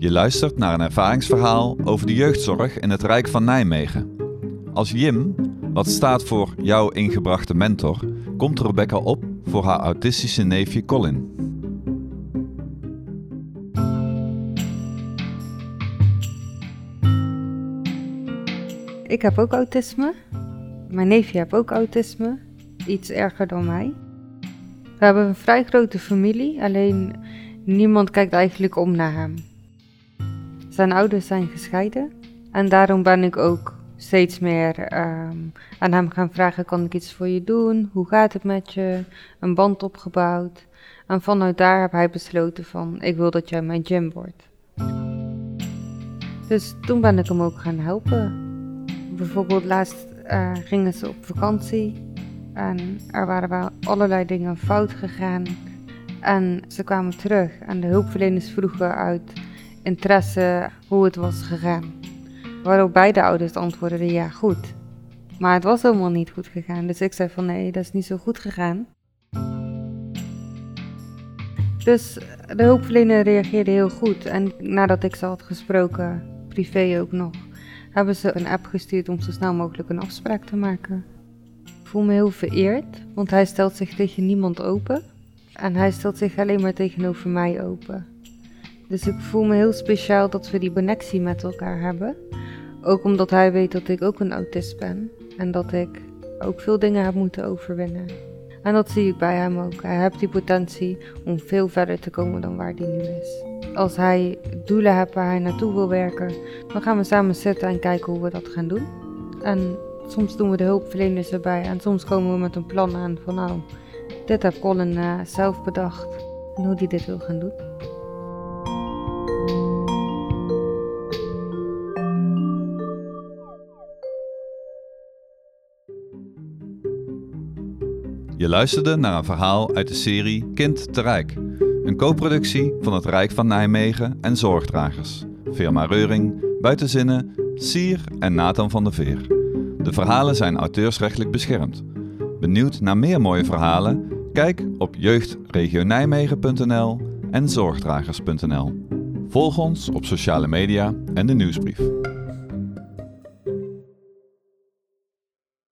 Je luistert naar een ervaringsverhaal over de jeugdzorg in het Rijk van Nijmegen. Als Jim, wat staat voor jouw ingebrachte mentor, komt Rebecca op voor haar autistische neefje Colin. Ik heb ook autisme. Mijn neefje heeft ook autisme. Iets erger dan mij. We hebben een vrij grote familie, alleen niemand kijkt eigenlijk om naar hem. Zijn ouders zijn gescheiden en daarom ben ik ook steeds meer ehm, aan hem gaan vragen: kan ik iets voor je doen? Hoe gaat het met je? Een band opgebouwd. En vanuit daar heb hij besloten van ik wil dat jij mijn gym wordt. Dus toen ben ik hem ook gaan helpen. Bijvoorbeeld laatst uh, gingen ze op vakantie en er waren wel allerlei dingen fout gegaan. En ze kwamen terug en de hulpverleners vroegen uit interesse hoe het was gegaan. Waarop beide ouders antwoordden ja, goed. Maar het was helemaal niet goed gegaan. Dus ik zei van nee, dat is niet zo goed gegaan. Dus de hulpverlener reageerde heel goed. En nadat ik ze had gesproken, privé ook nog, hebben ze een app gestuurd om zo snel mogelijk een afspraak te maken. Ik voel me heel vereerd, want hij stelt zich tegen niemand open. En hij stelt zich alleen maar tegenover mij open. Dus ik voel me heel speciaal dat we die connectie met elkaar hebben. Ook omdat hij weet dat ik ook een autist ben. En dat ik ook veel dingen heb moeten overwinnen. En dat zie ik bij hem ook. Hij heeft die potentie om veel verder te komen dan waar hij nu is. Als hij doelen heeft waar hij naartoe wil werken, dan gaan we samen zitten en kijken hoe we dat gaan doen. En soms doen we de hulpverleners erbij en soms komen we met een plan aan van nou, dit heeft Colin uh, zelf bedacht en hoe hij dit wil gaan doen. Je luisterde naar een verhaal uit de serie Kind te Rijk. Een co-productie van het Rijk van Nijmegen en Zorgdragers. Firma Reuring, Buitenzinnen, Sier en Nathan van der Veer. De verhalen zijn auteursrechtelijk beschermd. Benieuwd naar meer mooie verhalen? Kijk op jeugdregionijmegen.nl en zorgdragers.nl. Volg ons op sociale media en de nieuwsbrief.